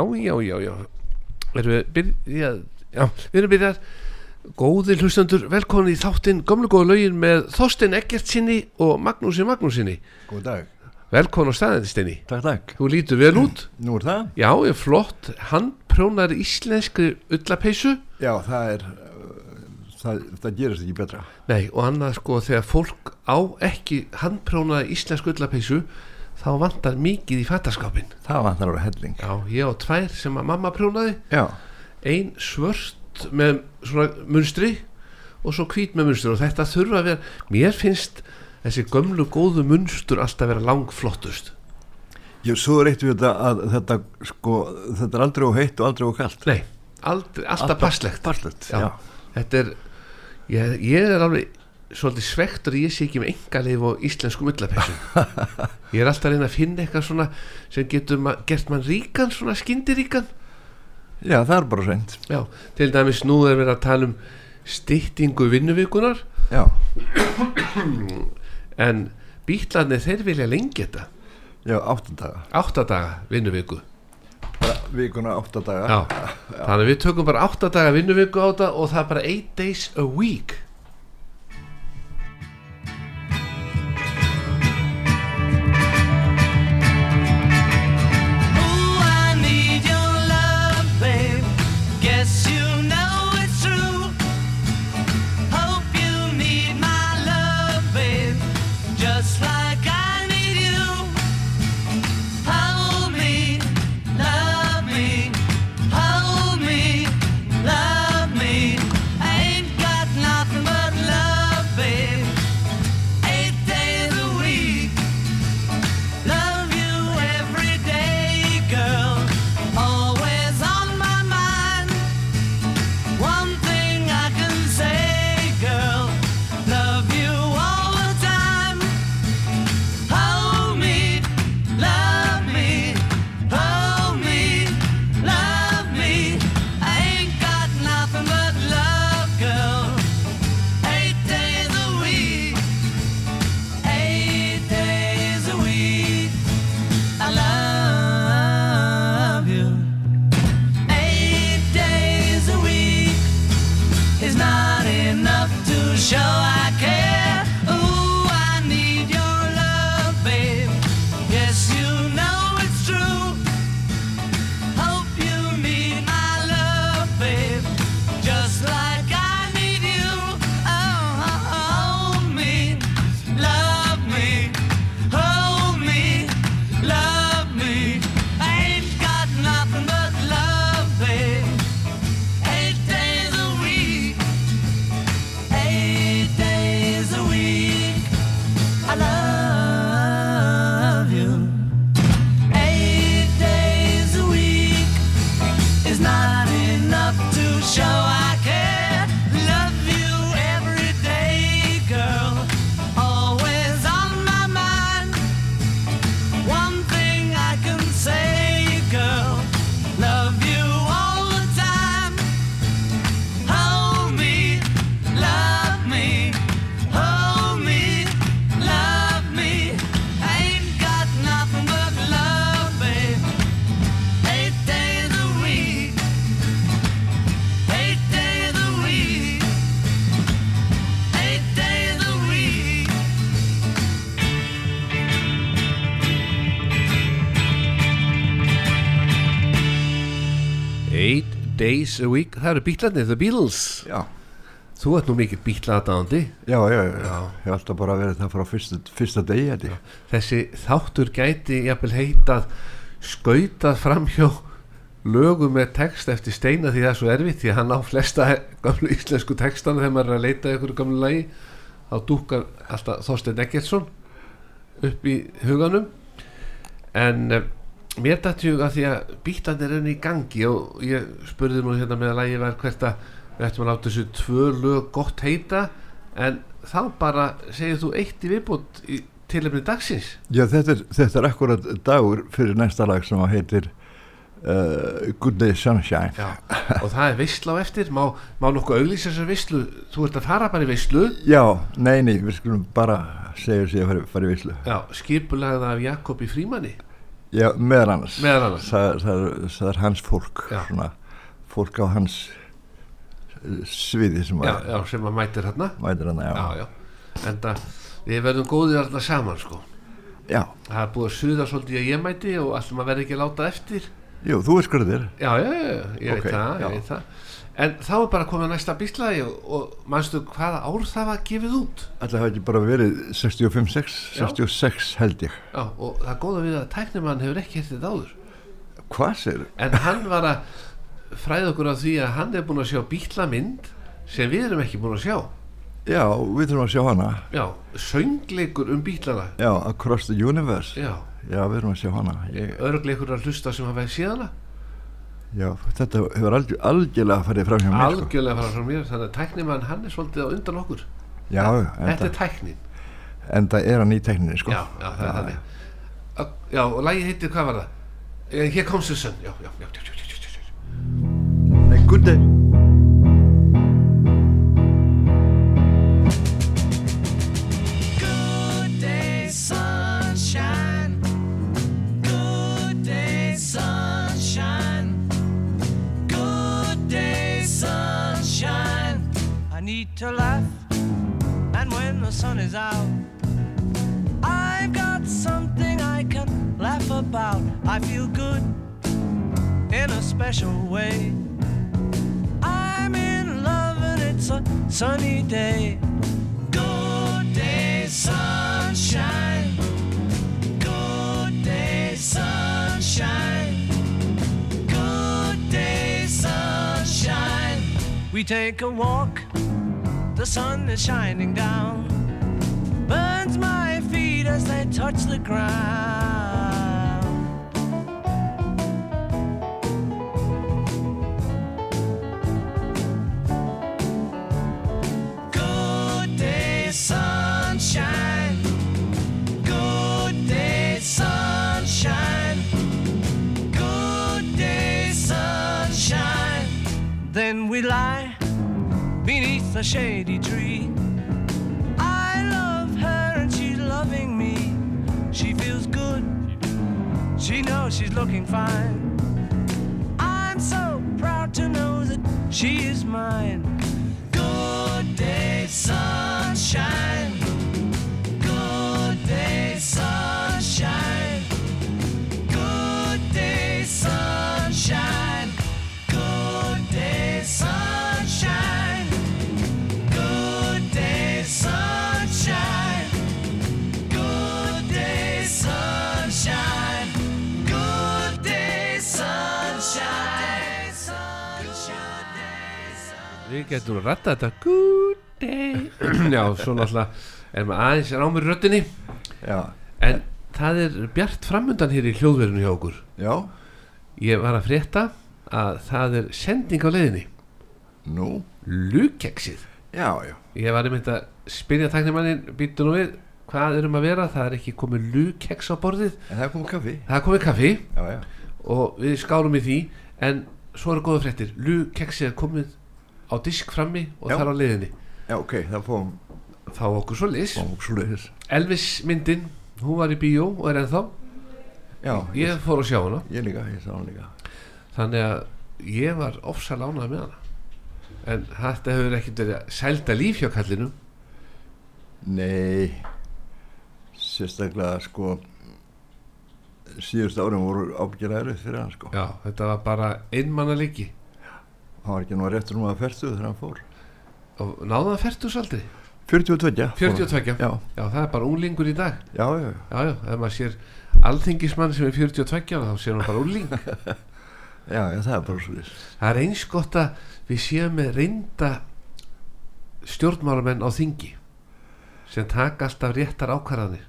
Já, já, já, já. Erum við byrjað Já, við erum byrjað. Góði hlustandur, velkomin í þáttinn Gömlu góða lögin með Þorstein Eggertsinni og Magnúsi Magnúsinni Góð dag, Velkomin á staðinsteinni takk takk. Þú lítur vel út. Nú er það? Já, ég er flott. Handprjónar íslenskri ullapeysu Já, það er það, það gerist ekki betra. Nei, og annað sko þegar fólk á ekki handprjónaða íslensku ullapeysu þá vantar mikið í fattaskapin Það vantar ára helling. Já, ég á tvær sem að mamma prjónaði. Já, ein svört með svona munstri og svo hvít með munstur og þetta þurfa að vera mér finnst þessi gömlu góðu munstur alltaf vera langflottust. Ég svo er eitt við þetta að þetta sko, þetta er aldrei og heitt og aldrei og kalt. Nei, aldrei, alltaf passlegt. Passlegt, Já. já, þetta er ég, ég er alveg svolítið svektur ég sé ekki með engalif og íslensku mullapessum ég er alltaf að reyna að finna eitthvað svona sem getur ma gert mann ríkan svona skyndiríkan já, það er bara reynd Já, til dæmis nú er verið að tala um styttingu vinnuvikunar Já, en bítlarnir þeir vilja lengi þetta. Já, átta daga. Átta daga vinnuviku. Bara Vikuna átta daga. Já, þannig við tökum bara átta daga vinnuviku á þetta og það er bara 8 days a week days a week, það eru bítlarnir, the Beatles. Já, þú ert nú mikið bítlaðadáðandi já, já, já. Ég hef alltaf bara verið það frá fyrsta, fyrsta degi þessi þáttur gæti jafnvel heitað skautað framhjó lögum með text eftir steina því það er svo erfitt því hann á flesta gamlu íslensku textana þegar maður er að leita ykkur gamlu lagi þá dúkar alltaf Þorstein Eggertsson upp í huganum. En um, mér dætti hug að því að bítan er enn í gangi og ég spurði nú hérna með að lagi var hvert að við ættum að láta þessu tvö lög gott heita en þá bara segir þú eitt í viðbútt í tilefni dagsins. Já, þetta er, þetta er akkurat dagur fyrir næsta lag sem að heitir uh, Good Day Sunshine. Já, og það er veistla á eftir. Má, má nokkuð auglýsa þessar veistlu þú ert að fara bara í veistlu Já, nei, nei, við skulum bara segja sér að fara, í vislu Já, skipulagða af Jakobi Frímanni Já, meðal annars. Meðal annars. Það, það, það er hans fólk, Já. svona, fólk á hans eh, sviði sem já, að já, sem að mætir hérna mætir hann, já. já, já, en það við verðum góðir alltaf saman sko Já, það er búið að suða svolítið að ég mæti og allt maður verði ekki að láta eftir jú, þú er. já, já, já, ég Ok, veit það, já. ég veit það en þá er bara komið næsta bíslaði og, og manstu hvaða ár það var gefið út Alltaf hafa ekki bara verið 65-6, Já. 66 held ég. já, og það góða við að tæknimann hefur ekki hértið áður Hvað sér? en hann var að fræða okkur af því að hann er búin að sjá bílamynd sem við erum ekki búin að sjá Já, við þurfum að sjá hana. já, söngleikur um bílana Já, Across the Universe. já, Já, við þurfum að sjá hana. Ég, örgleikur að hlusta sem hafa síðana já, þetta hefur algjör, algjörlega farið fram hjá mér. Sko. algjörlega fara frá mér þannig að tæknimann hann er svolítið á undan okkur Já, þetta er tæknin enda er hann í tekninni, sko. já, já, það er þannig Ak- já, og lagi heitir, hvað var það? Eh, the sun já, já, já, já, já, já, já, já. Nei, good day. I feel good in a special way. I'm in love, and it's a sunny day. Good day, sunshine. Good day, sunshine. Good day, sunshine. We take a walk, the sun is shining down. Burns my feet as they touch the ground. We lie beneath a shady tree. I love her and she's loving me. She feels good. She knows she's looking fine. I'm so proud to know that she is mine. Good day, sunshine. Við getum að rætta þetta. Good day. Já, svo náttúrulega er maður aðeins röddinni. Já, en það er bjart framundan hér í hljóðverðinu hjá okkur. Já, ég var að frétta að það er sending á leiðinni. Nú, lukeksið já, já. ég var einmitt að spyrja tæknimannin býttu nú við, hvað erum að vera? Það er ekki komið lukeks á borðið. En það er komið kaffi. er komið kaffi. Já, og við skárum í því en svo eru góða fréttir. Lukeksið er komið á disk frammi og er á leiðinni. Já, ok, það fóðum, þá okkur svo lis. Elvis myndin, hún var í bíó og er ennþá. Já, ég, ég fór að sjá hana. Ég líka, ég líka. þannig að ég var ofsal ánað með hana en þetta hefur ekkert verið að sælda líf hjá kallinu Nei, sérstaklega sko, síðust árum voru ábyggjara erfið fyrir hann sko. já, þetta var bara einmanna líki Hann var ekki nú að réttur um að ferstu þegar hann fór. og náða það færtusaldri 42. 42, Já, já það er bara unglingur í dag já, já, já. já, já, ef maður sér alþingismann sem er 42 ára, þá sér hann bara ungling Já, já, það er bara svo þess. það er eins gott að við séum með reynda stjórnmálamenn á þingi sem taka alltaf réttar ákvarðanir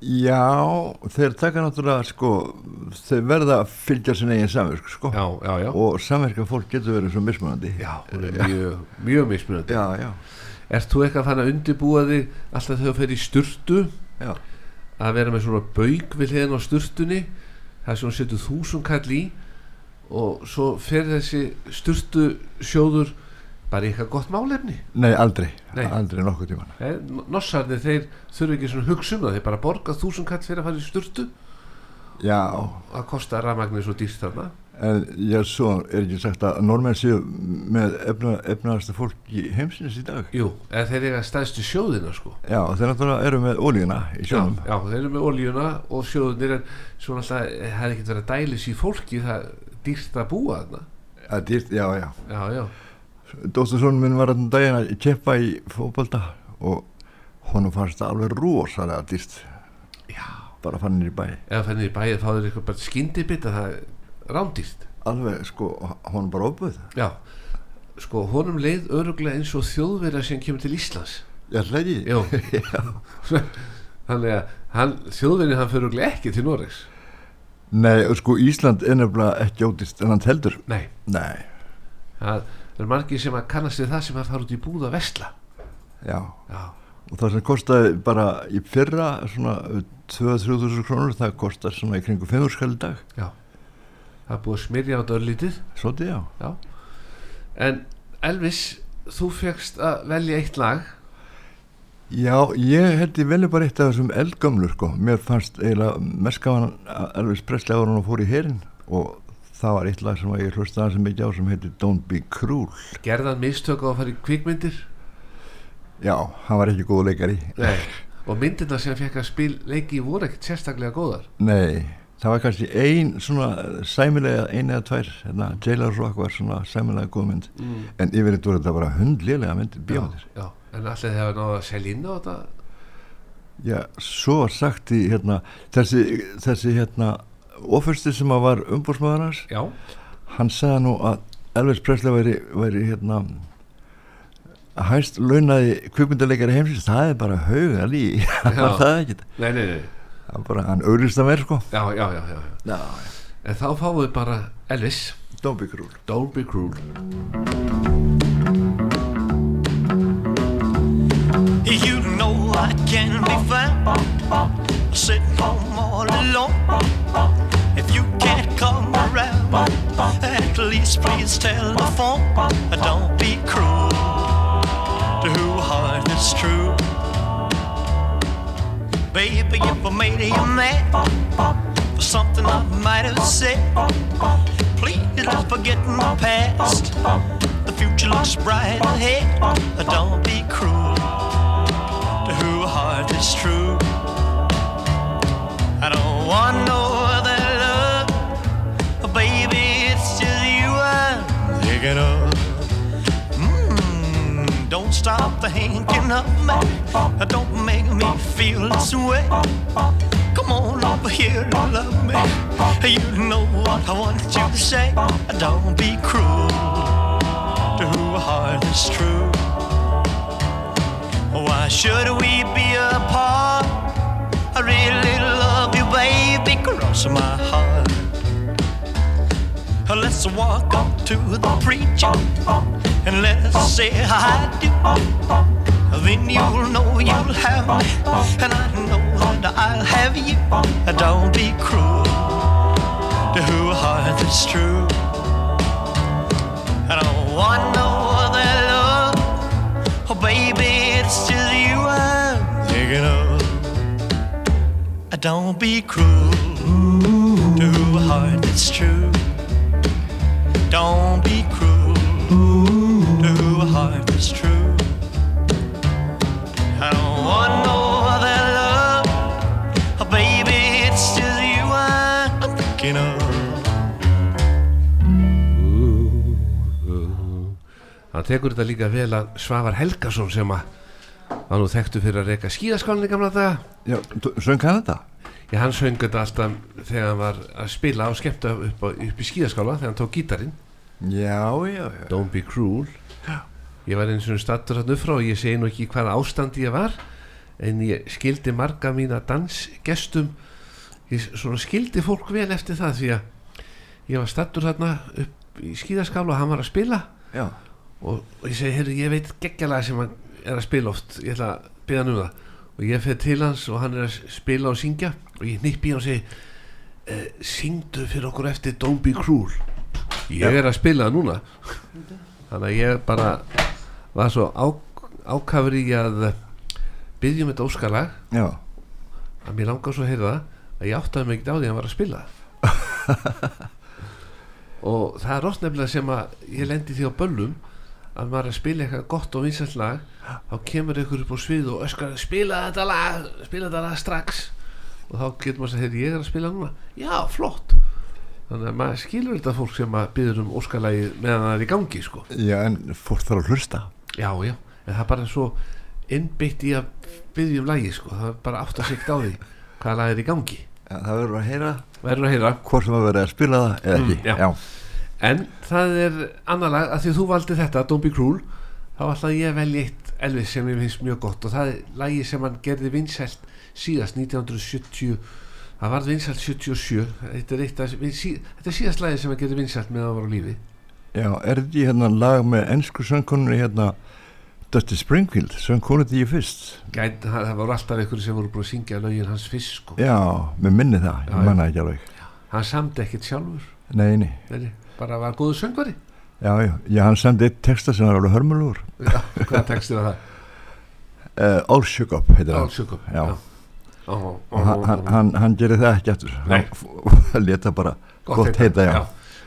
Já, þeir taka náttúrulega sko, þeir verða að fylgja sinni eigin samverk sko. já, já, já, Og samverka fólk getur verið svo mismunandi. já, mjög, mjög mismunandi Já, já, Ert þú eitthvað þannig að undirbúa þig alltaf þegar þú fer í sturtu já. að vera með svona bauk við hliðin á sturtunni það er svona setur þúsund kall í og svo fer þessi sturtu sjóður bara eitthvað gott málefni. Nei, aldrei, Nei. aldrei nokkuð tíman. Nei, Nossarnir þeir þurfa ekki svona hugsa um það. Þeir bara borga þúsund kall fyrir að fara í sturtu. Já, að kosta rafmagnir svo dýrt þarna en ég svo er ekki sagt að normenn séu með efna, efnaðasta fólk í heimsins í dag? Jú, eða þeir eiga stæðstu sjóðina sko. Já, þeir náttúrulega eru með ólíuna í já, sjónum já, þeir eru með oljuna og sjóðunir en svo náttúrulega það er ekkert verið að dælis í fólki það er dýrt að búa þarna. Það er dýrt, já, já. Já, já, Dóttursson minn var þannig daginn að keppa í fótbolta og honum fannst það alveg rosalega dýrt. Já. Bara fann í bæ. Eða fennir í bæið fá þeir eitthvað bara skyndibit að það er rándýrt. Alveg sko, honum bara opið Já, sko honum leið öruglega eins og þjóðverða sem kemur til Íslands. Ekki Jú Þannig að hann, þjóðverðin hann fyrir ekki til Noregs. Nei, sko Ísland er nefnilega ekki ódýrt en hann heldur. Nei, Nei, það er margir sem að kannast við það sem að fara út í búð að vesla já. Já, og það sem kostaði bara í fyrra svona 2-3 krónur það kostar svona í kringu 5 skall dag. Já Það er búið að smyrja á þetta örlítið Svolítið já. Já. En Elvis, þú fegst að velja eitt lag. Já, ég held ég velja bara eitt af þessum eldgömlur sko. Mér fannst eiginlega að Elvis Presley ára hann og fór í herin og það var eitt lag sem að ég hlustaði hans mikið á sem heitir Don't Be Cruel. Gerðan mistök á að fara í kvikmyndir? Já, hann var ekki góð leikari. Nei. Og myndirna sem fekk að spil leiki voru ekkert sérstaklega góðar. Nei, það var kannski ein svona sæmilega, ein eða tvær, hérna, Jailer Rock var svona sæmilega góð mynd. mm. En yfirleitt voru þetta bara bíómyndir. Já, já. En allir þegar náða að selja inn á þetta? Já, svo var sagt í hérna, þessi, þessi hérna, ofursti sem að var umbúrsmaður hans, Já, hann sagði nú að Elvis Presley væri, væri hérna hæst launaði kvikmyndarleikari heimsins, það er bara hauga lí, það var það ekki nei, nei, nei. það var bara, hann auglist að vera sko Já, já, já, já, já. Já, En þá fáum við bara Elvis don't be cruel Don't be cruel You know I can be found sitting home all alone. If you can't come around, at least please telephone. Don't be cruel to who heart is true. Baby, if I made you mad for something I might have said, please let's forget the past. The future looks bright ahead. Don't be cruel to who heart is true. I don't want no other love, baby. It's just you I'm thinking of. Don't stop thinking of me. Don't make me feel this way. Come on over here and love me. You know what I want you to say. Don't be cruel to who heart is true. Why should we be apart? I really love you, baby, cross my heart. Let's walk up to the preacher and let's say I do. Then you'll know you'll have me, and I know that I'll have you. Don't be cruel to who heart is true. I don't want no other love. Oh, baby, it's just you I'm thinking of. Don't be cruel to a heart that's true. Don't be cruel to a heart that's true. I don't want no other love. Oh, baby, it's just you I'm thinking of. Hann tekur þetta líka vel að Svavar Helgason sem að var nú þekktu fyrir að reyka skíðaskálinni gamla daga Já, söng hann þetta? Já, hann söng þetta alltaf þegar hann var að spila og skemmta upp, upp í skíðaskála þegar hann tók gítarinn. Já, já, já. Don't be cruel. Ég var eins og stattur hann upp frá og ég segi nú ekki hvaða ástandi ég var en ég skildi marga mína dansgestum. Ég skildi fólk vel eftir það því að ég var stattur þarna upp í skíðaskála og hann var að spila. Já, og, ég segi, heyrðu, ég veit geggjalega sem hann er að spila oft. Ég ætla að byrja hann um það. Og ég fer til hans og hann er að spila og syngja og ég hann og segi eh, syngdu fyrir okkur eftir Don't Be Cruel. Ég er að spila það núna. Þannig að ég bara var svo á, ákafur í að byggjum þetta óskalag. Já, að mér langar svo að heyra það að ég áttaði mig ekki á því að hann var að spila og það er oft nefnilega sem að ég lendi því á böllum að maður er að spila eitthvað gott og vinsælt lag þá kemur ykkur upp á svið og öskar spila þetta lag, spila þetta lag strax og þá getur maður að segja ég er að spila núna, já flott. Þannig að maður skilur þetta fólk sem að byður um óskalagi meðan það er í gangi sko. Já, en fólk þarf að hlusta. Já, já, en það er bara svo innbyggt í að byggja um lagi sko. það er bara átt að sikta á því hvaða lag er í gangi. Ja, það verður að heyra. Verður að heyra. Hvort sem að verður að spila það eða Mm, ekki. já. en það er annar lag. Að því þú valdi þetta, Don't Be Cruel þá ætlaði ég að velja eitt Elvis sem ég finnst mjög gott. Og það er lagi sem hann gerði vinsælt síðast 1970 það varð vinsælt 77 þetta er, að, sí, þetta er síðast lagi sem hann gerði vinsælt með að var á lífi. Já, er þetta í hérna lag með ennsku söngkonunni hérna Dusty Springfield, söngkonu því fyrst. Gæt, það, voru alltaf einhverju sem voru búin að syngja lögin hans fyrst sko. já, með minni það, Já, ég manna ekki alveg. Hann samdi ekkert sjálfur. Nei, nei, Nei, bara var góðu söngvari. Já, já, já, hann sendi eitt texta sem var alveg hörmulugur Já, hvaða texti var það? uh, All Shook Up heitir það Álsjökum Já. Ó, ó, og hann, ó, hann, hann, hann gerir það ekki aftur Nei. hann leta bara gott heita, já.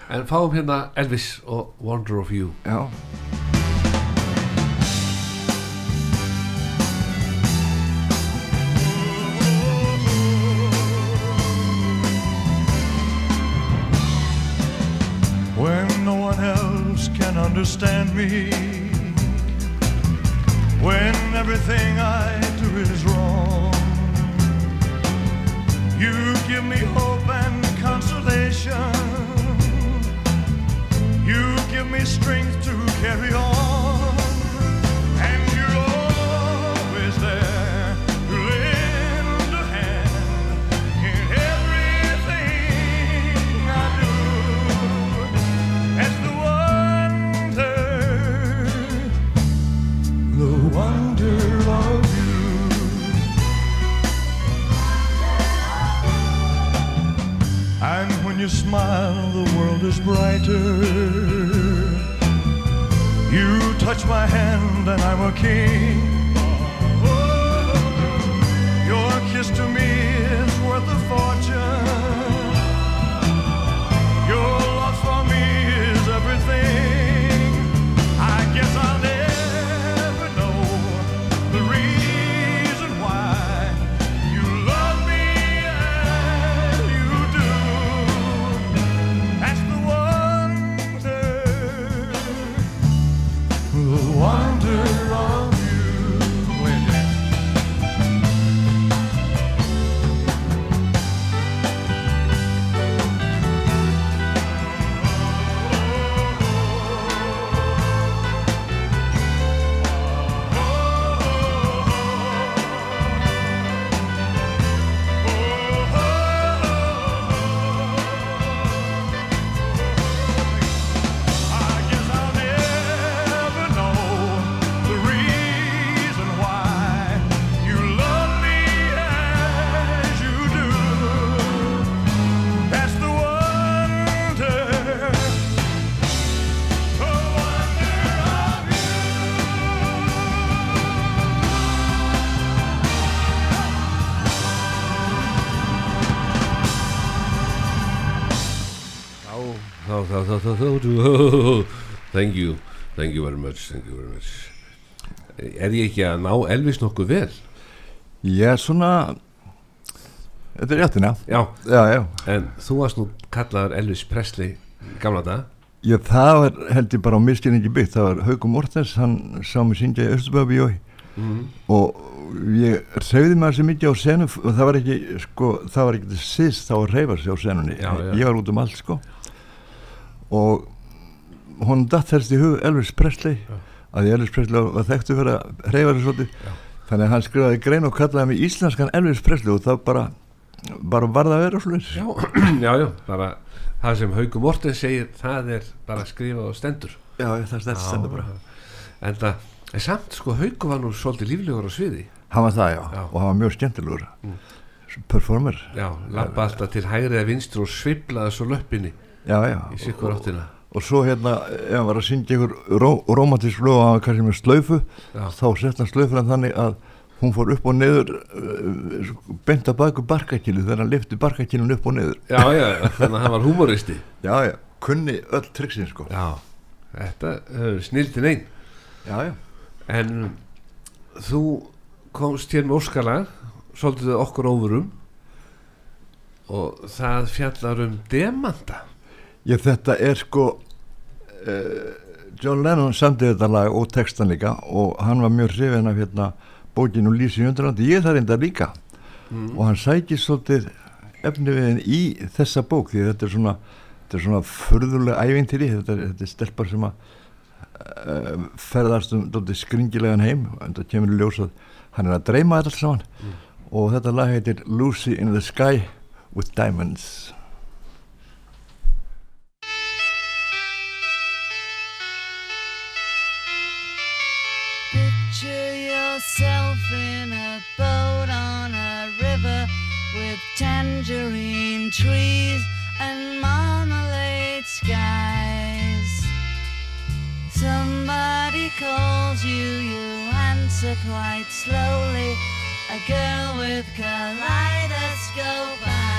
En fáum hérna Elvis og Wonder of You já. when no one else can understand me, when everything I do is wrong. You give me hope and consolation. You give me strength to carry on. Þá, þá, þá, þá, þá Thank you, thank you very much Thank you very much Er ég ekki að ná Elvis nokkuð vel? ég er svona þetta er réttina Já, já, já, en þú varst nú kallaður Elvis Presley gamla dag Já, það var held ég bara á miskinningi byggt, það var Haukum Mortens, hann sá mig syngja í Östuböfbíói mm. og ég reyði maður sem mikið á senu og það var ekki, sko, það var ekki síst þá að reyfa sig á senunni, Já, já. ég var út um allt, sko og hún datt helst í hug Elvis Presley Já. að Elvis Presley var þekktu fyrir að reyfa sig svolítið, þannig að hann skrifaði grein og kallaði mig íslenskan Elvis Presley og það bara, bara varða að vera slúið. Já, já, já, bara það sem Hauku Morten segir það er bara skrifað og stendur Já, það stætti stendur bara. En það, en samt sko Hauku var nú svolítið líflegur á sviði Hann var það, já, Já. og hann var mjög skemmtilegur Mm. performer, Já, lappa alltaf til hægri eða vinstri og sviflaði svo löppinni já, já. Í sikkur áttina og svo hérna, ef hann var að syngja ykkur ró, romantísk lög var kannski með slaufu Já, þá sett hann slaufuna þannig að hún fór upp og neður uh, bent að baku barkakilu þegar hann lifti barkakilun upp og neður já, já, þannig að hann var humoristi já, já, kunni öll triksin sko. Já, þetta er snildin einn já, já, en þú komst hér með Óskalag svolítið okkur óvurum og það fjallar um demanta ég þetta er sko uh, John Lennon samdi þetta lag og textan líka og hann var mjög hrifin af hérna bókinu Lísi Jöndrandi, ég það reynda líka. Mm. og hann sækir svolítið efniviðin í þessa bók því þetta er svona þetta er svona furðulega ævintýri. Þetta er, þetta er stelpar sem að uh, ferðast um skringilegan heim. En það kemur í ljós að hann er að dreyma þetta alls saman. Og þetta lag heitir Lucy in the Sky with Diamonds yourself in a boat on a river with tangerine trees and marmalade skies. Somebody calls you, you answer quite slowly. A girl with kaleidoscope eyes.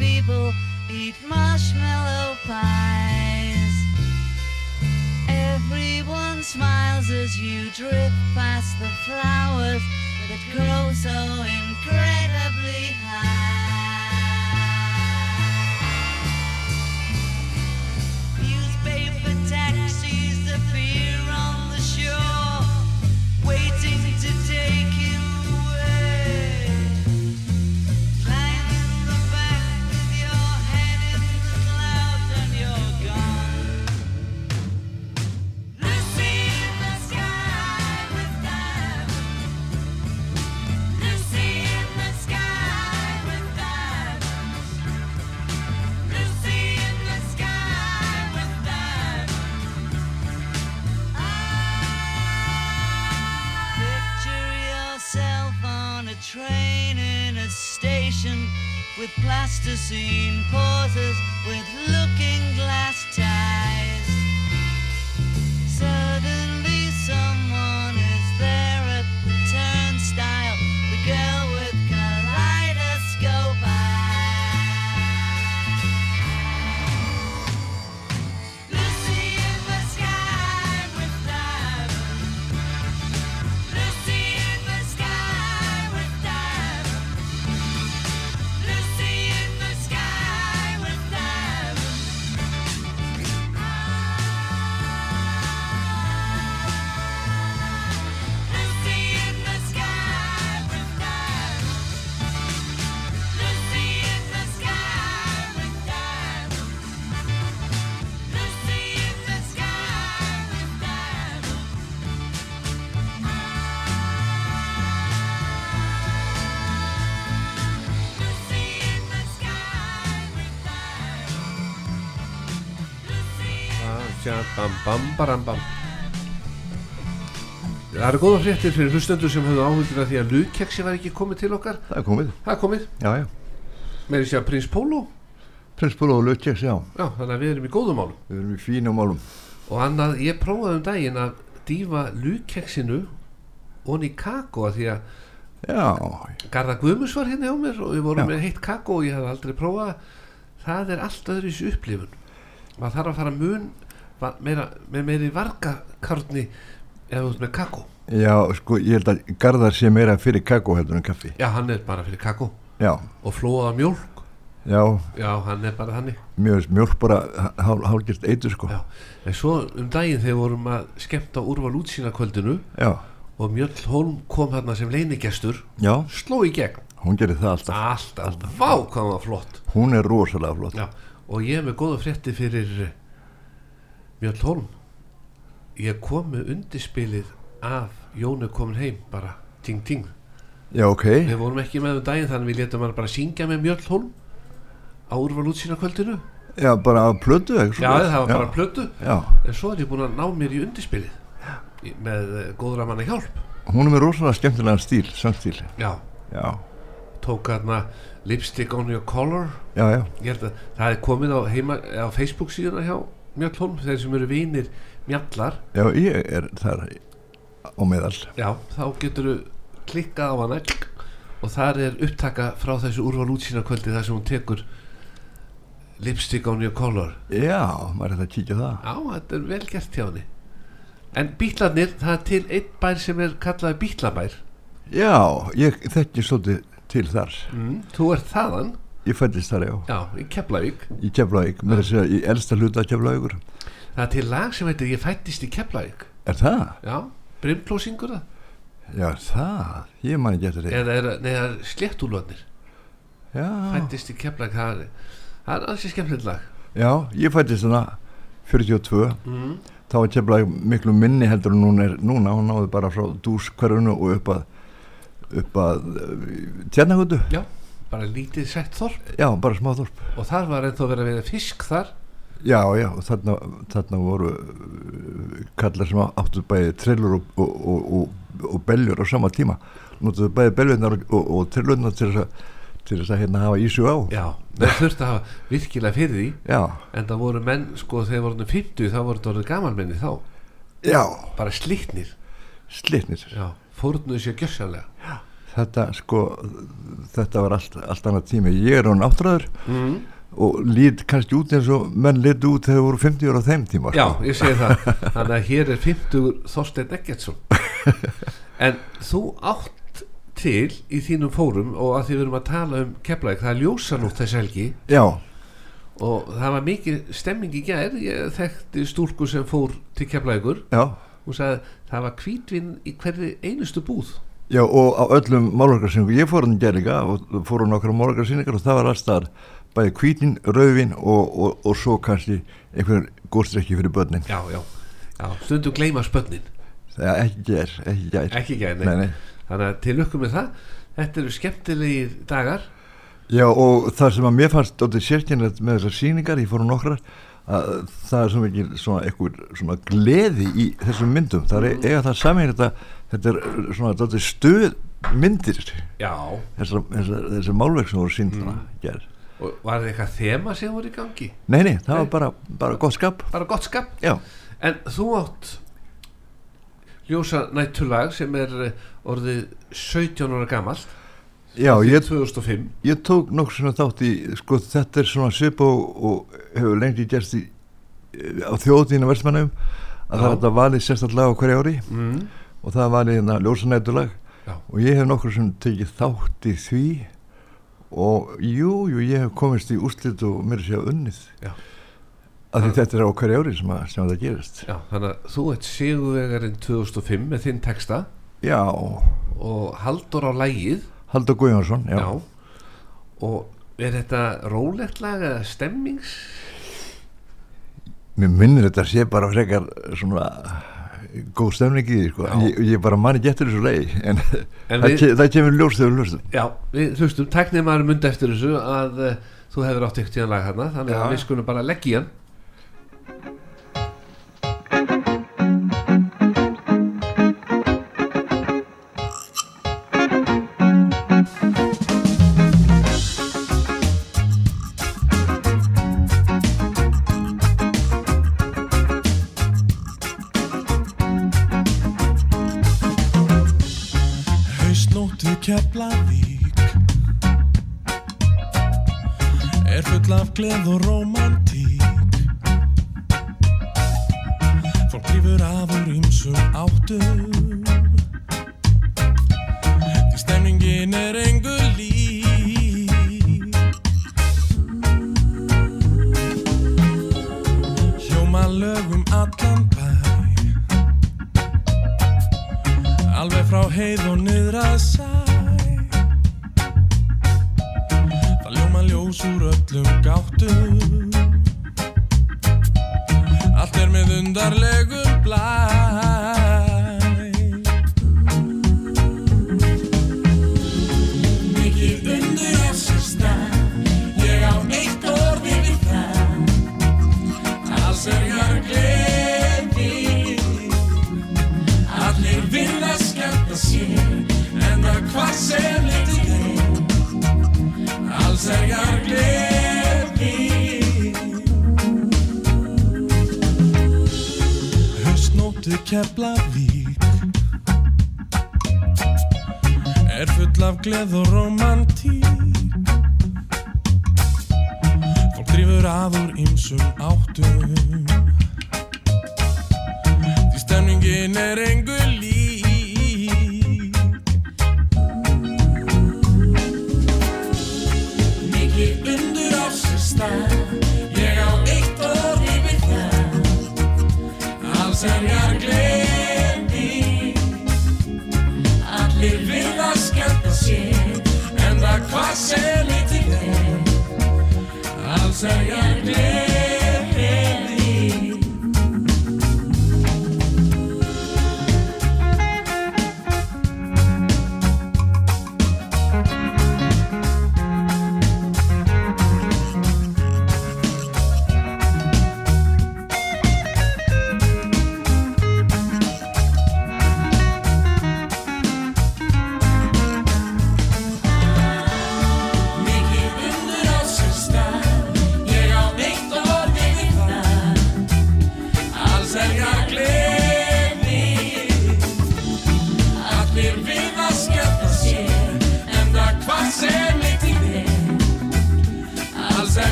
People eat marshmallow pies. Everyone smiles as you drift past the flowers that grow so incredibly high. Bam, bam, baram, bam. Það eru góða fréttir fyrir hlustendur sem höfðu áhugur af því að lugkeksi var ekki komið til okkar. Það er komið, Það er komið, já já. Með því að Prins Pólo Prins Pólo og Lutjeks, já, Já, þannig að við erum í góðum málum. Við erum í fínum málum. Og annað, ég prófaði um daginn að dýfa lugkeksinu onni í kakó af því að já, Garða Guðmus var hérna hjá mér og við vorum Já. með heitt kakó og ég hef aldrei prófað. Það er allt öðru í þessu upplifun. Maður þarf að fara mun meira, með meiri vargakarni þú ert með kakó. Já, sko, ég held að Garðar sé meira fyrir kakó heldur en kaffi. Já, hann er bara fyrir kakó. Já, og flóða mjólk. Já, já, hann er bara mjög mjölk bara hál, hálgert eitur sko. Já. en svo um daginn þegar vorum að skemmta úrval útsýna kvöldinu já, og Mjöll Holm kom hérna sem leinigestur já, sló í gegn. Hún gerir það alltaf. Alltaf, alltaf, vá hann hún er rosalega flott. Já, og ég er með góða frétti fyrir Mjöll Holm ég kom með undirspilið af Jónu komin heim bara ting ting. Já, ok, við vorum ekki með um daginn þannig við letum hann bara syngja með Mjöll Holm á úrval útsýna kvöldinu já, bara að ekki já það var bara plötu. Já, en svo er ég búin að ná mér í undirspilið í- með eh, góðra manna hjálp. Hún er með rosalega skemmtilegan stíl, sangstíl já, já, tók hérna lipstick on your collar. Já, já, að það er komið á, heima, á Facebook síðuna hjá Mjöll Holm þeir sem eru vinir mjallar. Já, ég er þar á meðal. Já, þá getur þú klikkað á hana. Og þar er upptaka frá þessu úrval útsýna kvöldi þar sem hún tekur lipstick on your collar. Já, maður er það að kíkja á það. Já, þetta er vel gert hjá henni. En bítlarnir, það er til einn bær sem er kallaði bítlabær já, ég þekki svolítið til þar. Mm. þú ert þaðan, ég fættist þar, já, já, í Keflavík. Í Keflavík með þess að í elsta hluta Keflavíkur. Það er til lag sem heitir ég fættist í Keflavík. Er það? já, brimklósingur það. Já, það, ég man ekki eftir því. Eða er, neða sléttúlvarnir já, fættist í Keflavík það er, það er ansi skemmtilegt lag. Já, ég fættist þarna 42 mm. þá var Keflavík miklu minni heldur en er núna, hún náði bara frá dúskverfunu og upp að upp að tjarnagötu já, bara lítið sett þorp. Já, bara smá þorp. Og þar var ennþá verið að vera fisk þar. Já, já, þarna, þarna voru uh, kallar sem áttu bæði trillur og, og, og, og, beljur á sama tíma. Notuðu bæði beljurnar og, trillurnar til þess að til þess að hérna hafa ísu á. Já, það þurfti að hafa virkilega fyrir því. Já, en það voru menn, sko, þegar voru 50 þá voru þetta orðið gamalmenni þá. Já, bara slitnir, slitnir. Já, fórnuðu sér gjörsanlega þetta sko þetta var allt, allt annað tími. Ég er án áttræður mm. og lít kannski út eins og menn lít út þegar voru 50 ára á þeim tíma já, sko. ég segi það. Þannig að hér er 50 Þorstein Eggertsson. En þú átt til í þínum fórum og að því við erum að tala um Keflæk, það er ljósanótt þess helgi. Já, og það var mikið stemming í gær. Ég þekkti stúlku sem fór til Keflækur já. hún sagði það var kvítvinn í hverri einustu búð Já og á öllum málverkarsýningu, ég fór hann gerðinga og fór hann okkar málverkarsýningar og það var alltaf bæði hvítin, rauðvin og, og, og svo kannski einhvern góðstrekki fyrir börnin. já, já, já stundum gleyma spönnin Það er ekki ger, ekki ger. ekki gær, nei. Nei, nei. þannig að til lukkum með það þetta eru skemmtilegir dagar Já og það sem að mér fannst dóttir sérkynlegt með þessar sýningar, ég fór hann nokkrar, að það er svo mikið svona einhver svona gleði í þessum myndum. Það er eiga það saman þetta, þetta er svona dóttir stuð myndir, þessar, þessar, málverk sem voru sínd Mm. mm. gerð. og var það eitthvað þema sem voru í gangi Nei, nei, það Nei. var bara, bara gott skap. bara gott skap Já. En þú átt ljósa nættulag sem er eh, orðið 17 ára gamalt Já, ég, 2005 ég tók nokkur svona þátt í, sko þetta er svona svip og, og hefur lengi gerst í, á þjóðtíðina versmannum að Já. það er þetta valið sérstaklega á hverju ári mm. og það valið hérna ljósanætulag og ég hef nokkur sem tekið þátt í því og jú, jú, ég hef komist í úrslit og mér sé að unnið. Já. að því þetta er á hverju ári sem, að, sem að það gerist. Já, þannig að þú ert sigurvegarinn 2005 með þinn texta. Já, og haldur á lægið Haldur Guðjónsson já. og er þetta rólegt lag eða stemmings Mér minnir þetta sé bara frekar svona góð stemning í því sko. Já. ég, ég bara manni getur þessu leið en, En það, við- ke, það kemur ljós þegar við hlustum Já, við hlustum, tæknir maður myndi eftir þessu að uh, þú hefur átt ykkur tíðan lag hérna þannig Já. að við skulum bara leggja hann gleð og romantík Fólk lífur af úr ýmsum áttum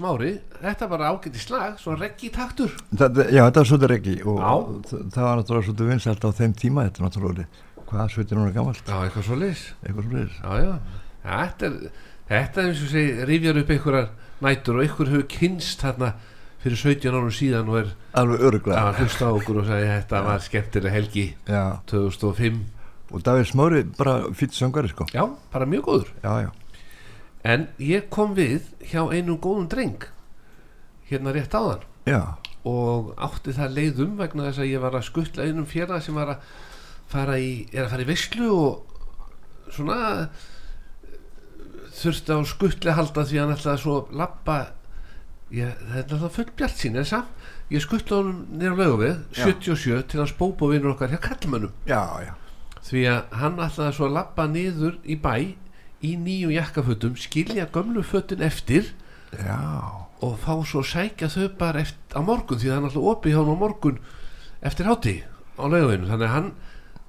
Smári þetta var ágæti slag, svo reggi taktur. Þetta, já, þetta var svolítið reggi og það, það var náttúrulega svolítið vinsælt á þeim tíma þetta náttúrulega hvað 17 ára gamalt? Já, eitthvað svo svolítið já, þetta er þetta er eins og segi, rifjar upp einhverjar nætur og einhver hefur kynst þarna fyrir 17 árum síðan og er alveg öruglega að hlusta á okkur og segja þetta var skemmtileg helgi já. 2005 og Davíð Smári bara fýtt söngari sko. Já, bara mjög góður. Já, já, en ég kom við hjá einum góðum dreng hérna rétt áðan. Já, og átti það leiðum vegna þess að ég var að skuttla einum félag sem var að fara í, er að fara í veislu og svona þurfti á skuttli að halda því hann ætlaði svo að lappa ég, það er náttúrulega full bjart sín en samt, ég skuttla honum nýra lögum Já. 77 til hans bópa vinnur okkar hjá já því að hann ætlaði svo að lappa niður í bæ í nýju jakkafötum skilja gömlu fötin eftir já, og fá svo sækja þau bara eftir, á morgun því það er náttúrulega opið hjá hann á morgun eftir hátti á laugavinu þannig að hann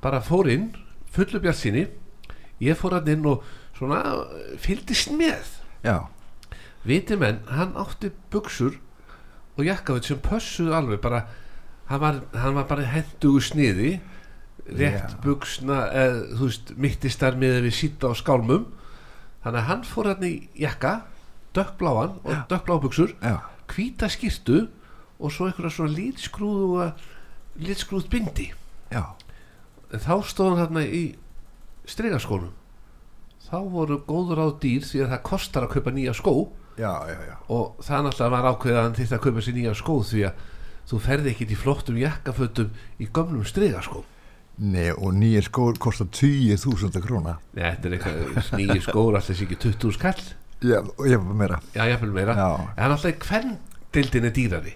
bara fór inn fullu bjart síni ég fór hann inn og svona fylgdist með. Já, viti menn, hann átti buksur og jakkaföt sem pössuðu alveg bara hann var, hann var bara hendugu sniði rétt buksna eð, veist, mittistar með við sýta á skálmum þannig að hann fór hann í jakka dökkbláan og Já. dökkblá buksur já, hvíta skýrtu og svo einhverja svona litskrúðu litskrúð bindi. Já. En þá stóð hann þarna í stregaskónum þá voru góður á dýr því að það kostar að kaupa nýja skó. Já, já, og það náttúrulega var ákveðið að hann þyrfti að kaupa sér nýja skó því að þú ferði ekkit í flottum jakkafötum í gömlum stregaskó Nei, og nýja skór kostar 20.000 króna. Nei, þetta er eitthvað nýji skór alltaf sé ekki 20 skall? Já, og ég var meira. Já, jafnvel meira. Já. en alltaf hvern dildin er dýrari?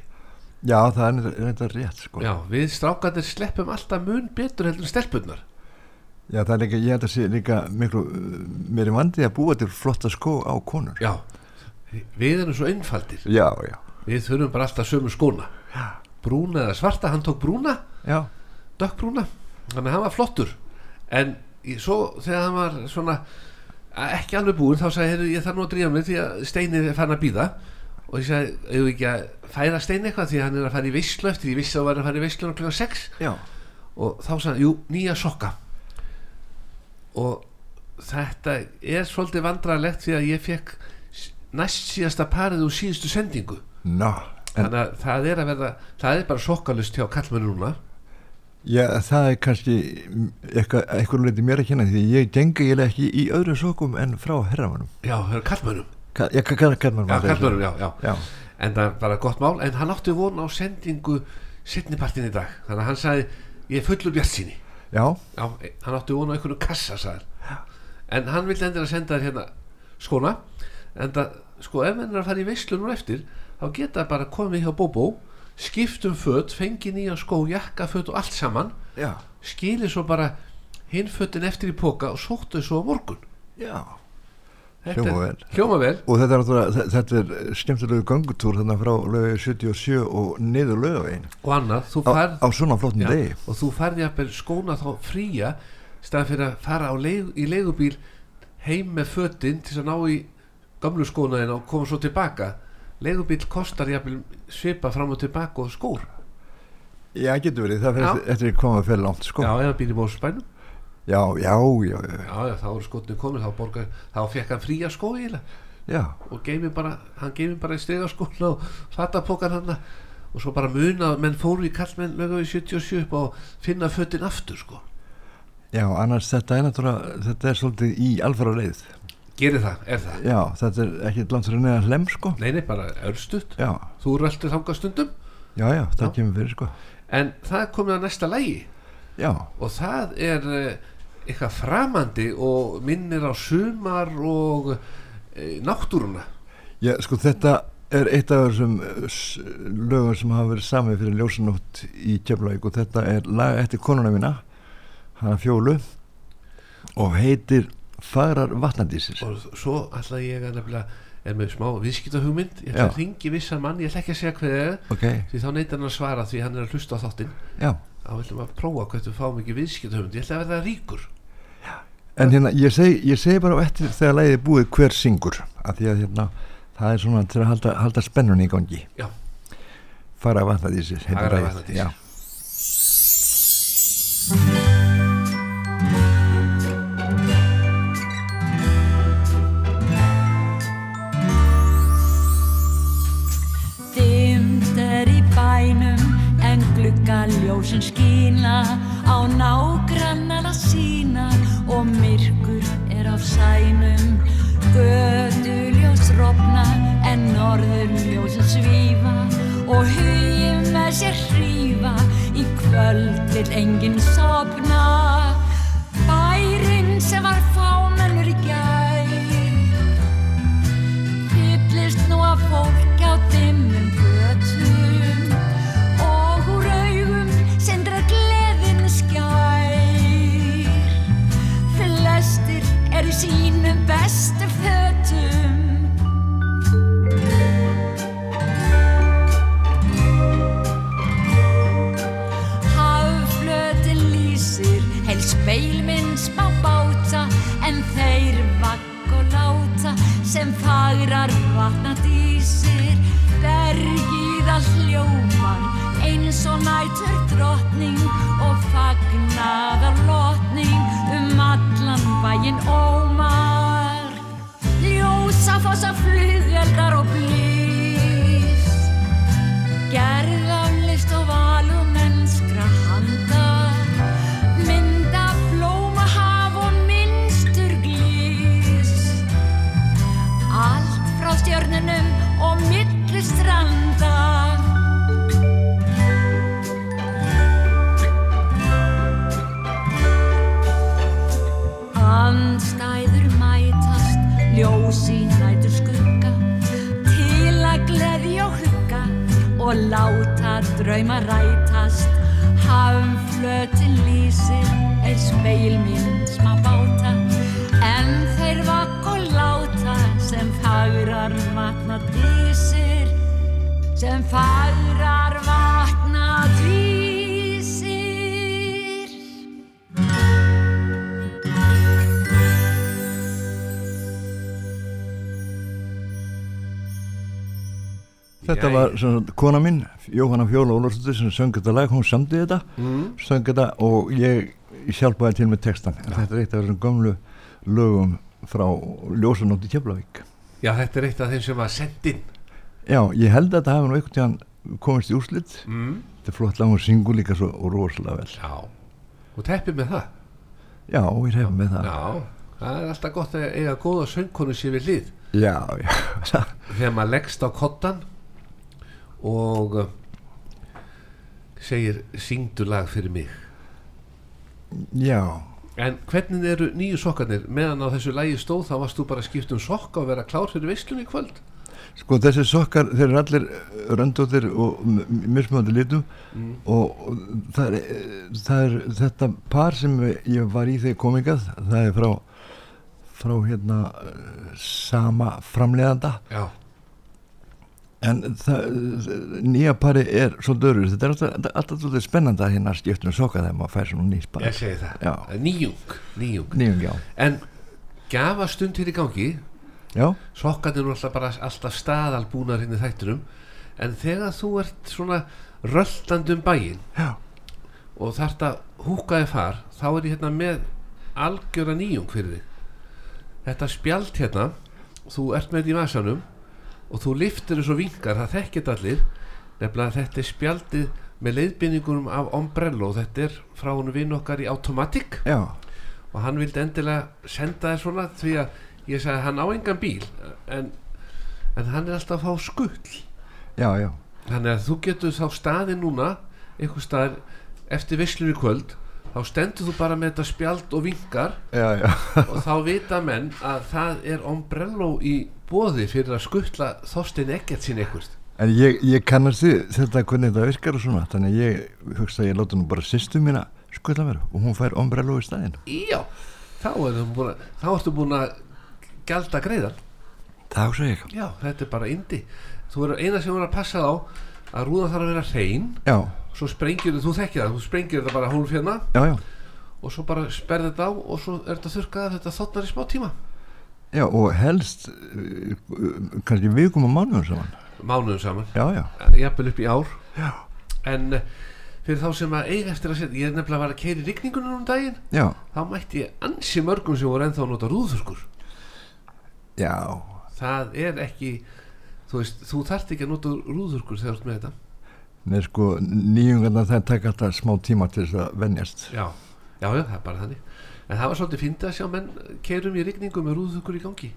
Já, það er þetta rétt sko. Já, við strákandir sleppum alltaf mun betur heldur en stelpunnar Já, það er líka, ég held að sé líka miklu uh, mér er vandið að búa til flotta skó á konur. Já, við erum svo einfaldir. Já, já, Við þurfum bara alltaf sömu skóna. Brúna eða svarta, hann tók brúna. Já, Dökkbrúna Þannig að hann var flottur. En svo þegar hann var svona Ekki alveg búinn þá sagði heyrðu, ég þarf nú að drífa mig Því að steinið er fann að býða Og ég sagði, við ekki að færa stein eitthvað Því hann er að fara í veislu eftir Ég vissi að hann var að fara í veislu klukkan 6 já, og þá sagði hann, jú, nýja sokka. Og þetta er svolítið vandrarlegt því að ég fekk næst síðasta parið úr síðustu sendingu. En þannig að það er að verða það er bara sokkalust hjá kallmennu núna já, það er kannski eitthvað, eitthvað leiti mér að kynna því ég gengi ég ekki í öðru sokkum en frá herramannum. já, það kallmennum Ka, kann kann já, kallmennum, já, já, Já, en það bara gott mál en hann átti von á sendingu setnipartin í dag, þannig að hann sagði ég er fullur bjart síni já, Já, hann átti vona einhvern kassa sagði en hann vildi endur að senda þér hérna skóna en það, sko, ef menn er að fara í veislu nú eftir þá geta bara komið hjá Bóbó skiptum föt, fengi nýja skó jakkaföt og allt saman já, skilið svo bara hinn fötin eftir í póka og sóttu svo á morgun já. Hljóma vel. hljóma vel Og þetta er, þetta er skemmtilegu gangutúr þarna frá lögu 77 og niður lögavegin og annað, þú á, færð á svona flottum Já, degi. og þú færði jafnvel skóna þá fría staðan fyrir að fara á leigu, í leigubíl heim með fötin til að ná í gamlu skónaðin og koma svo tilbaka leigubíl kostar jafnvel svipa fram og tilbaka og skór. Já, getur verið, það fyrir eftir að koma fyrir langt sko. já, eða býr í mósbænum já, já, já, já, já, þá eru skotni komin þá, borga, þá fekk hann fría skó eiginlega. Já. og geimi bara, hann geimi bara í stegaskóna og fatapókan hann og svo bara muna menn fóru í kallmenn lögum við 77 upp og finna fötin aftur sko. Já, annars þetta er náttúrulega, þetta er svolítið í alfara leið. Gerir það, er það? Já, þetta er ekki langt fyrir neðan hlem, sko. Nei, nei, bara örstutt. Já, Þú röltir þangað stundum. Já, já, það Já. kemur fyrir, sko. En það komið að næsta lægi Já, Og það er uh, eitthvað framandi Og minnir á sumar Og uh, náttúruna. Já, sko, þetta er eitt af þessum s- lögum sem hafa verið samið fyrir ljósanótt í Keflavík. Og þetta er lag eftir konuna mína, hana fjólu, og heitir Fagrar vatnandísir. Og svo ætla ég að nefnilega Er með smá viðskiptahugmynd Ég ætla Já. að ringi vissan mann Ég ætla ekki að segja hvað það er Ok, Því þá neytir hann að svara Því hann er að hlusta á þáttinn já. Þá viljum að prófa hvað við fáum ekki viðskiptahugmynd Ég ætla að verða ríkur En hérna, ég segi, ég segi bara á eftir þegar er búið hver syngur af því að hérna, það er svona til að halda, halda spennunni í gangi Já. Fara vatnadísir heitir Fagra lagið. En gluggaljósin skína á nágrannana sína og myrkur er á sænum. Göduljós rofna en norðurljósin svífa og hugið með sér hrífa. Í kvöld vil enginn sopna bærin sem var fámennur í gær fyllist nú af fólk á dimmum götum eins og Svona, kona mín, Jóhanna Fjóla Ólafsdóttir sem söng þetta lag, hún samdi þetta mm. söng þetta og ég hjálpaði til með textan þetta er eitt af þessum gömlu lögum frá Ljósanótt í Keflavík. Já, þetta er eitt af þeim sem var sendin Já, ég held að þetta hafi nú einhvern tíðan komist í úrslit. Mm. þetta er flott lag, hún syngur líka svo rosalega vel. Já, og teppið með það? Já, ég hef með það. Já, það er alltaf gott að eiga góða söngkonu sér við hlið. Já, já, þegar maður leggst á kottan og uh, segir syngdu lag fyrir mig. Já. En hvernig eru nýju sokkarnir? Meðan á þessu lagi stóð þá varst þú bara að skipta um sokka og vera klár fyrir veislunni í kvöld? Sko þessi sokkar, þeir eru allir röndóttir og mismöndi litum mm. og það er, það er þetta par sem ég var í þegar komingað, það er frá frá hérna eh, sama framleiðanda. Já, en það, nýja pari er svolítið öðru, þetta er alltaf, alltaf svolítið spennandi að hérna skipta um sokka þegar maður fær svona nýtt par ég segi það. Já. Nýjung, nýjung. Nýjum, já, En gafa stund hér í gangi. Já, sokkarnir eru alltaf bara alltaf staðalbúnar hérna í þættinum. En þegar þú ert svona röltandi um bæinn já. og þarft að húkaði far þá er ég hérna með algjöra nýjung fyrir þig. Þetta spjald hérna þú ert með þetta í vasanum og þú liftir þessu vingar, það þekkit allir. Nefnilega þetta er spjaldið með leiðbynningunum af Ombrello. Þetta er frá hún vinn okkar í Automatic. Já, og hann vildi endilega senda þér svona því að ég sagði hann á engan bíl en, en hann er alltaf að fá skull já, já. Þannig að þú getur þá staði núna einhver staðar eftir visslur í kvöld þá stendur þú bara með þetta spjald og vingar já, já, og þá vita menn að það er ombrello í bóði fyrir að skuttla Þorstein Eggert sín eitthvað en ég, ég kannast þið þetta hvernig þetta virkar og svona þannig að ég hugsa að ég láta nú bara sýstu mína skulla mér og hún fær ombrello í staðinn. Já, þá, er að, þá ertu búin að gælda greiðan. Það hugsa ég. Já, þetta er bara indi þú verður eina sem verður að passa á að rúða þarf að vera hrein. Já, svo sprengir þú þekkir það, þú sprengir þetta bara já, já. Og svo bara sperði þetta á og svo er þetta þurrkað af þetta þotnar í smá tíma Já, og helst uh, kannski vikum og mánuðum saman. mánuðum saman, Já, já, jafnvel upp í ár. Já. en eh, fyrir þá sem að eiga eftir að setja ég er nefnilega að var að keiri rigningunum um daginn. Já, þá mætti ég ansi mörgum sem voru ennþá að nota rúðþurkur já, það er ekki þú veist, þú þarft ekki að nota rúðþurkur þegar þú ert með þetta. Nei, sko, nýjungarna það taka alltaf smá tíma til þess að venjast. já, já, já, það er bara þannig en það var svolítið fyndið að sjá menn keirum í rigningu með rúðþurkur í gangi.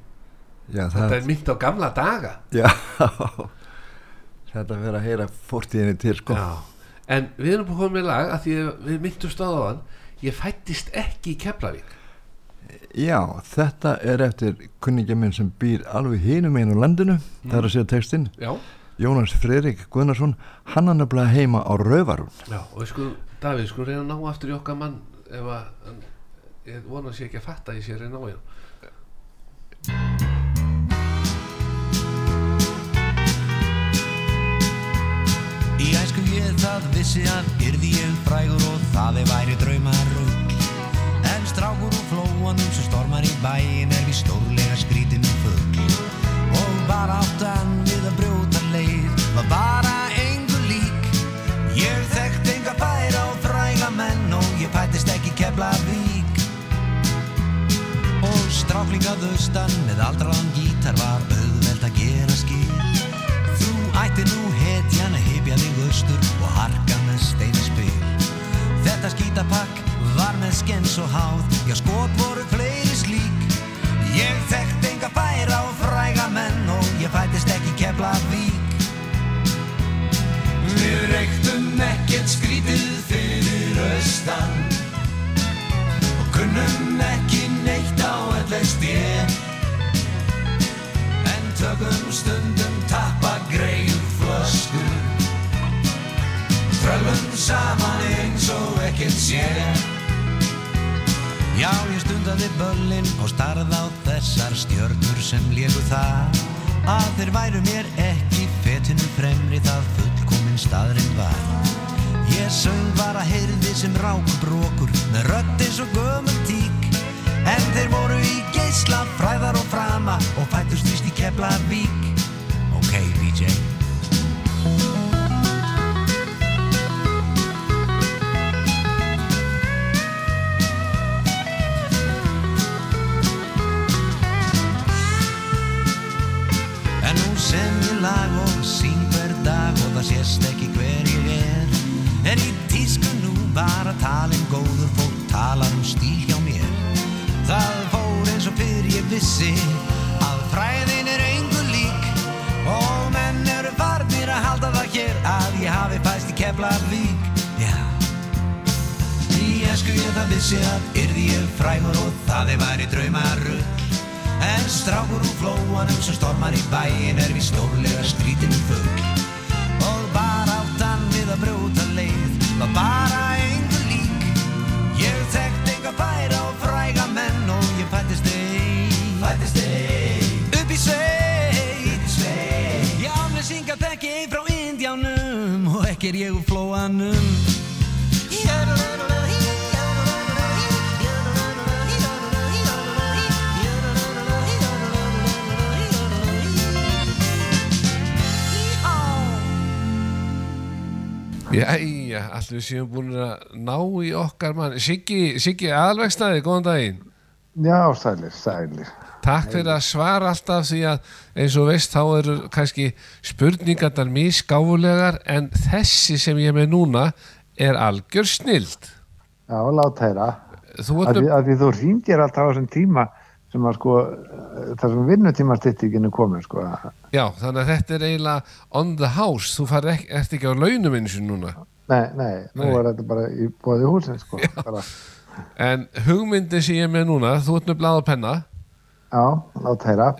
Já, þetta það, er mynd á gamla daga. Já, þetta verður að heyra fórtíðinni til, sko. En við erum búin með lag að því við myndumst á þann ég fættist ekki í Keflavík. Já, þetta er eftir kunningja minn sem býr alveg hinum einu landinu, það er að segja textinn, Já, Jónas Fredrik Guðnarsson, hann er nefnilega heima á Rauvarún. já og við skulum, Davíð, skulum reyna að ná aftur í okkar mann ef að ég vona að sé ekki að fatta að ég sé að reyna á hérna. Í æsku ég það vissi að yrði ég frægur og það er væri draumar rugg En strákur úr flóanum sem stormar í bæin er við stórlega skrítin fugg Og bara áttan við að brjóta leið Og stráklingað austan með aldraðan gítar var auðvelt að gera skil. Þú ætti nú hetjan að hypja þig austur og harka með steinaspil Þetta skítapakk var með skens og háð, já skot voru fleiri slík. Ég þekkt enga færa og fræga menn og ég fættist ekki kefla vík Við reyktum ekkert skrítið fyrir austan og kunnum ekki reist ég. En tökum stundum tappa greiðum flöskur Tröllum saman eins og ekkert sé. Já, ég stundaði börlin og starð á þessar stjörnur sem légu það Að þeir væru mér ekki fetinu fremri það fullkominn staðrinn var. Ég söng bara heyrði sem rákbrókur með rötti svo gömur tík en þeir voru í geisla fræðar og frama og fættust vist í Keflavík. Ok, DJ En nú sem ég lag og syng hver dag og það sést ekki hver ég er. Er í tísku nú bara talin góður fólk talar um stíl hjá Það fór eins og fyrir ég vissi að fræðin er engu lík. Og menn eru farnir að halda það hér að ég hafi fæst í Keflavík. Já. Í esku ég það vissi að yrði ég frægur og það er væri draumarugl En strákur úr flóanum sem stormar í bæin er við stórlega skrítinu fugl Og bara áttan við að brjóta leið var bara engu lík. Ég þekkt enga færa ekki er ég úr flóanum. Jæja, allir við séum búin að ná í okkar mann. Siggi, Siggi aðalvegstæði, góðan daginn. Já, sælir, sælir. Takk fyrir að svara alltaf því að eins og veist þá eru kannski spurningarnar mískáfulegar en þessi sem ég er með núna er algjör snild Já, lát heyra. Þú Að því, að því þú ringir alltaf á þessum tíma sem að sko, eh, þar sem vinnutímastittingin er komin, sko. já, þannig að þetta er eiginlega on the house, þú farið ekki, ert ekki á launum eins og núna Nei, nei, nú Nei. er þetta bara í bóði húsin, sko. Bara, en hugmyndin sem ég er með núna, þú ert með blað og penna já,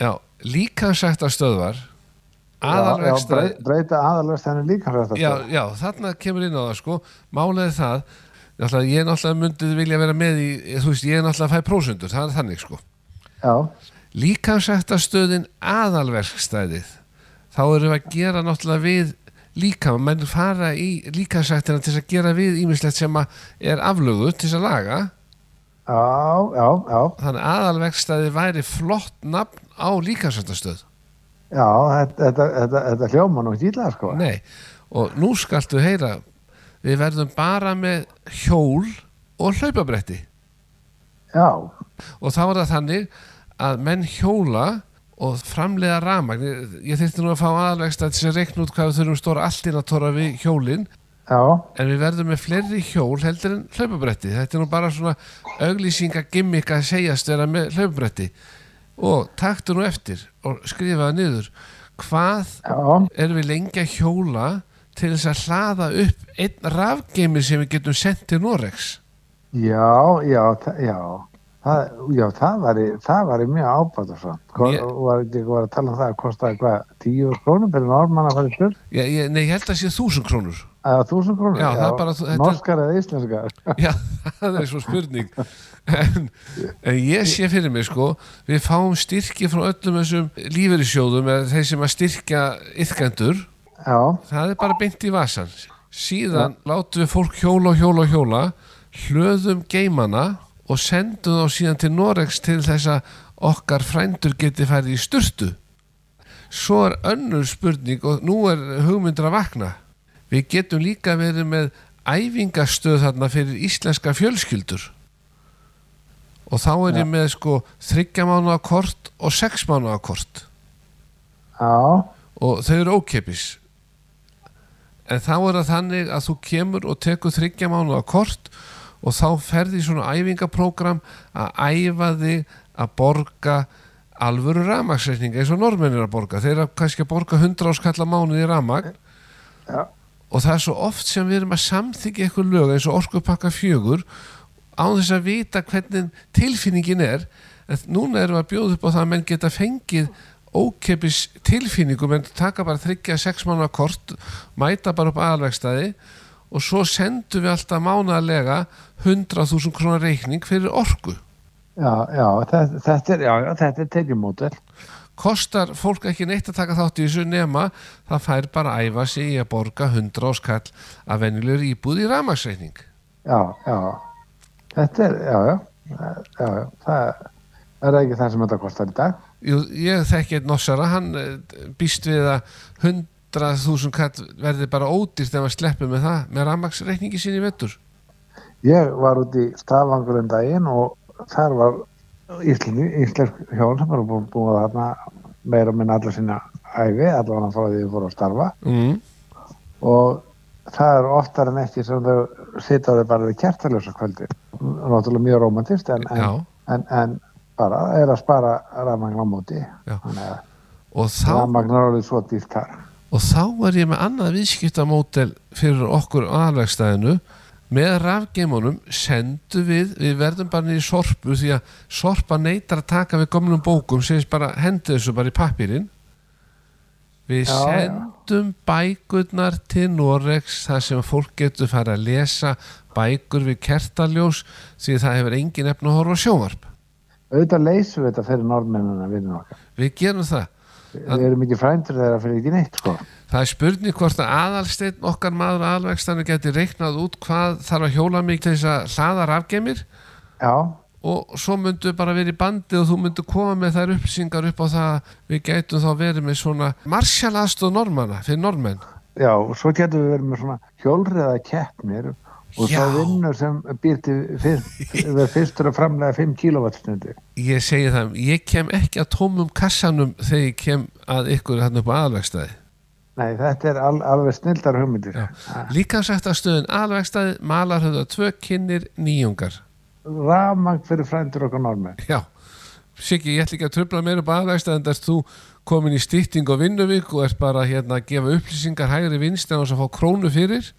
já, líka sagt að stöðvar brey- breyta aðalvegst henni líka hrætt já, já, þarna kemur inn á það sko. Er það náttúrulega, ég náttúrulega myndið vilja vera með í þú veist, ég náttúrulega fæ prósundur, það er þannig sko. Já, líkansættastöðin aðalverkstæðið þá erum við að gera náttúrulega við líka, menn fara í líkansættina til að gera við ímislegt sem að er aflögu til að laga já, já, já, þannig að aðalverkstæðið væri flott nafn á líkansættastöð já, þetta, þetta, þetta, þetta hljóma nú ekki illa, sko. Nei, og nú skaltu heyra við verðum bara með hjól og hlaupabretti. Já, og þá er það þannig að menn hjóla og framleiða ramagn ég, þyrfti nú að fá aðalvegstæð til að reikna út hvað við þurfum stóra allin að tóra við hjólin já, en við verðum með fleiri hjól heldur en hlaupabretti. Þetta er nú bara svona auglýsinga gimmick að segjast vera með hlaupabretti. Og taktu nú eftir og skrifa það niður. Hvað já, erum við lengi að hjóla til þess að hlaða upp einn rafgeimir sem við getum sendt til Norex já, já, já. Það, já, það var, það var mjög ábætt og svo. Mér- Var ekki var að tala um það að kostaði hvað, tíu krónum fyrir normann að fara í ég, Nei, ég held að sé þúsund krónur. Eða þúsund krónur? Já, það er bara- þetta Norskar eða íslenskar? Já, það er svo spurning. En, en ég sé fyrir mig sko við fáum styrki frá öllum þessum lífeyrissjóðum eða þeir sem að styrkja yfkendur, Já, það er bara beint í vasan síðan látum við fólk hjóla hjóla hjóla hlöðum geimana og sendum þá síðan til Norex til þess að okkar frændur geti færið í sturtu. Svo er önnur spurning og nú er hugmyndur að vakna. Við getum líka verið með æfingastöð þarna fyrir íslenska fjölskyldur. Og þá er ég með sko þryggja mánuða kort og sex mánuða kort. Já, og þau eru ókeppis en þá er það þannig að þú kemur og tekur þryggja mánuða kort og þá ferði svona æfingaprógram að æfa þig að borga alvöru ramagsreikning eins og normennir að borga. Þeir eru kannski að borga 100 áskalla mánuði í ramagn Já. og það er svo oft sem við erum að samþykja eitthvað lög eins og orkupakka fjögur án þess að vita hvernig tilfinningin er. En núna erum við að bjóða upp á það að menn geta fengið ókeppis tilfinningum en taka bara þryggja sex mánuða kort mæta bara upp aðalvegstæði og svo sendum við alltaf mánaðlega 100.000 krónar reikning fyrir orku. Já, já, þetta, þetta er, já, þetta er tekjumótel. kostar fólk ekki neitt að taka þátt í þessu nema það fær bara að æfa sig í að borga 100 áskall af venjulegur íbúð í rafmagsreikning Já, já, þetta er, já, já, já, já, það er ekki það sem þetta kostar í dag. Jú, ég þekki einn nossara, hann eh, býst við að 100.000 kall verði bara ódýrt ef að sleppu með það, með rafmagsreikningi sín í vettur. Ég var út í Stafangur um daginn og þar var íslensk hjón sem var búin, að þarna meira minn alla sína æfi, allavega frá því þau fóru að starfa. Mm. og það er oftar en ekki sem þau sita þau bara við kertaljósa kvöldi. Náttúrulega mjög romantist en, en, en, en bara er að spara rafmagn á móti. Að Og þá, rafmagn er orðið svo dýrt þar og þá er ég með annað viðskiptamótel fyrir okkur aðlægstæðinu. Með rafgeimunum sendu við, við verðum bara niður í sorpu því að sorpa neytar að taka við gömlum bókum, segist bara hendi þessu bara í pappirinn. Við Já, já. sendum bækurnar til Norex þar sem fólk getur fara að lesa bækur við kertaljós því það hefur engin efn að horfa á sjónvarp. auðvitað leysum við þetta fyrir okkar Við gerum það. Við erum ekki frændur þeirra fyrir ekki neitt sko. Það er spurning hvort að aðalsteinn okkar maður aðalvegstanu geti reiknað út hvað þarf að hjóla mig til þess að hlaða rafgeimir já, og svo myndu bara verið í bandi og þú myndu koma með þær upplýsingar upp á það að við gætum þá verið með svona marsjalaðstóð normanna fyrir normenn. já, og svo getum við verið með svona hjólriða keppnir og Já. þá vinnur sem býr til fyrst, verður fyrstur að framlega 5 kW Ég segi það, ég kem ekki að tómum kassanum þegar ég kem að ykkur hann upp á aðalvegstæði. nei, þetta er al, alveg snildar hugmyndir. Líka sagt að stöðun aðalvegstæði malar höfðu tvö kynir nýjungar. rafmagn fyrir frændur okkar normenn Já, Siggi, ég ætla ekki að tröfla meira upp aðlægst en þess þú komin í stýtting og vinnuvík og ert bara hérna að gefa upplýsingar hægri vinst en þess að fá krónu fyrir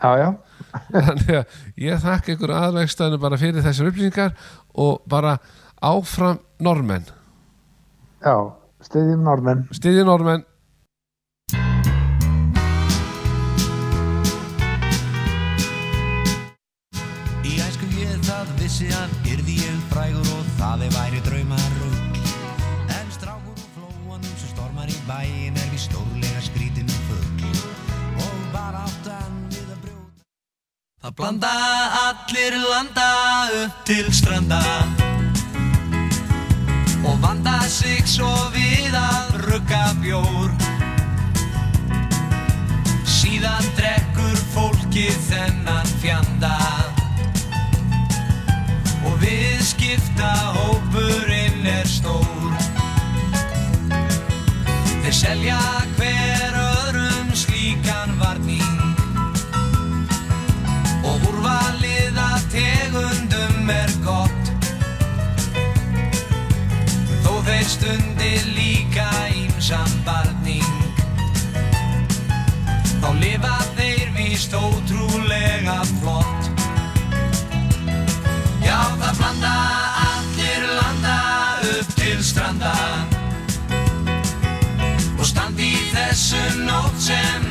já, já, þannig að ég þakka ykkur aðlægstæðinu bara fyrir þessar upplýsingar og bara áfram normenn, já, stiðjum normenn stiði normenn Í æsku ég það vissi hann Það blanda allir landa upp til stranda Og vanda sig svo við að rugga bjór. Síðan drekkur fólkið þennan fjanda Og viðskipta hópurinn er stór. Þeir selja hver barning. Þá lifa þeir víst ótrúlega flott. Já það blanda allir landa upp til stranda. Og standi í þessu nótt sem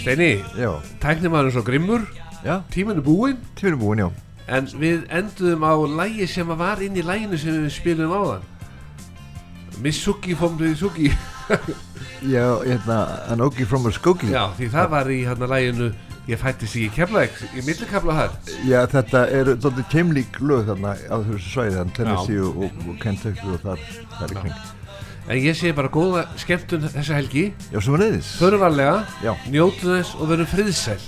Steini, tæknir maður svo grimmur. Já, tíminn er búinn. Tíminn er búin, já. En við enduðum á lægi sem að var inn í læginu sem við spilum áðan. Missuki from the Suki Já, hérna, Anoki from a Skoki Já, því það var í hérna læginu Ég fættist í Keflæk, í millikafla þar. Já, þetta eru dóttir keimlík lög þarna á þessu svæði, þannig Tennessee og, og, og Kentucky og þar, þar í kring En ég segi bara góða skemmtun þessa helgi. Já, sem var neyðis Förum varlega, Já. njótu þess og verum friðsæl.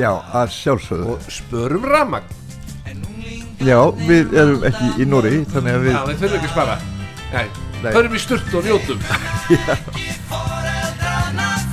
Já, að sjálfsögðu. Og spörum ramagn Já, við erum ekki í Nóri, þannig að við Já, við þurfum ekki að spara. Nei, Nei. förum í sturt og njótum. Foreldranna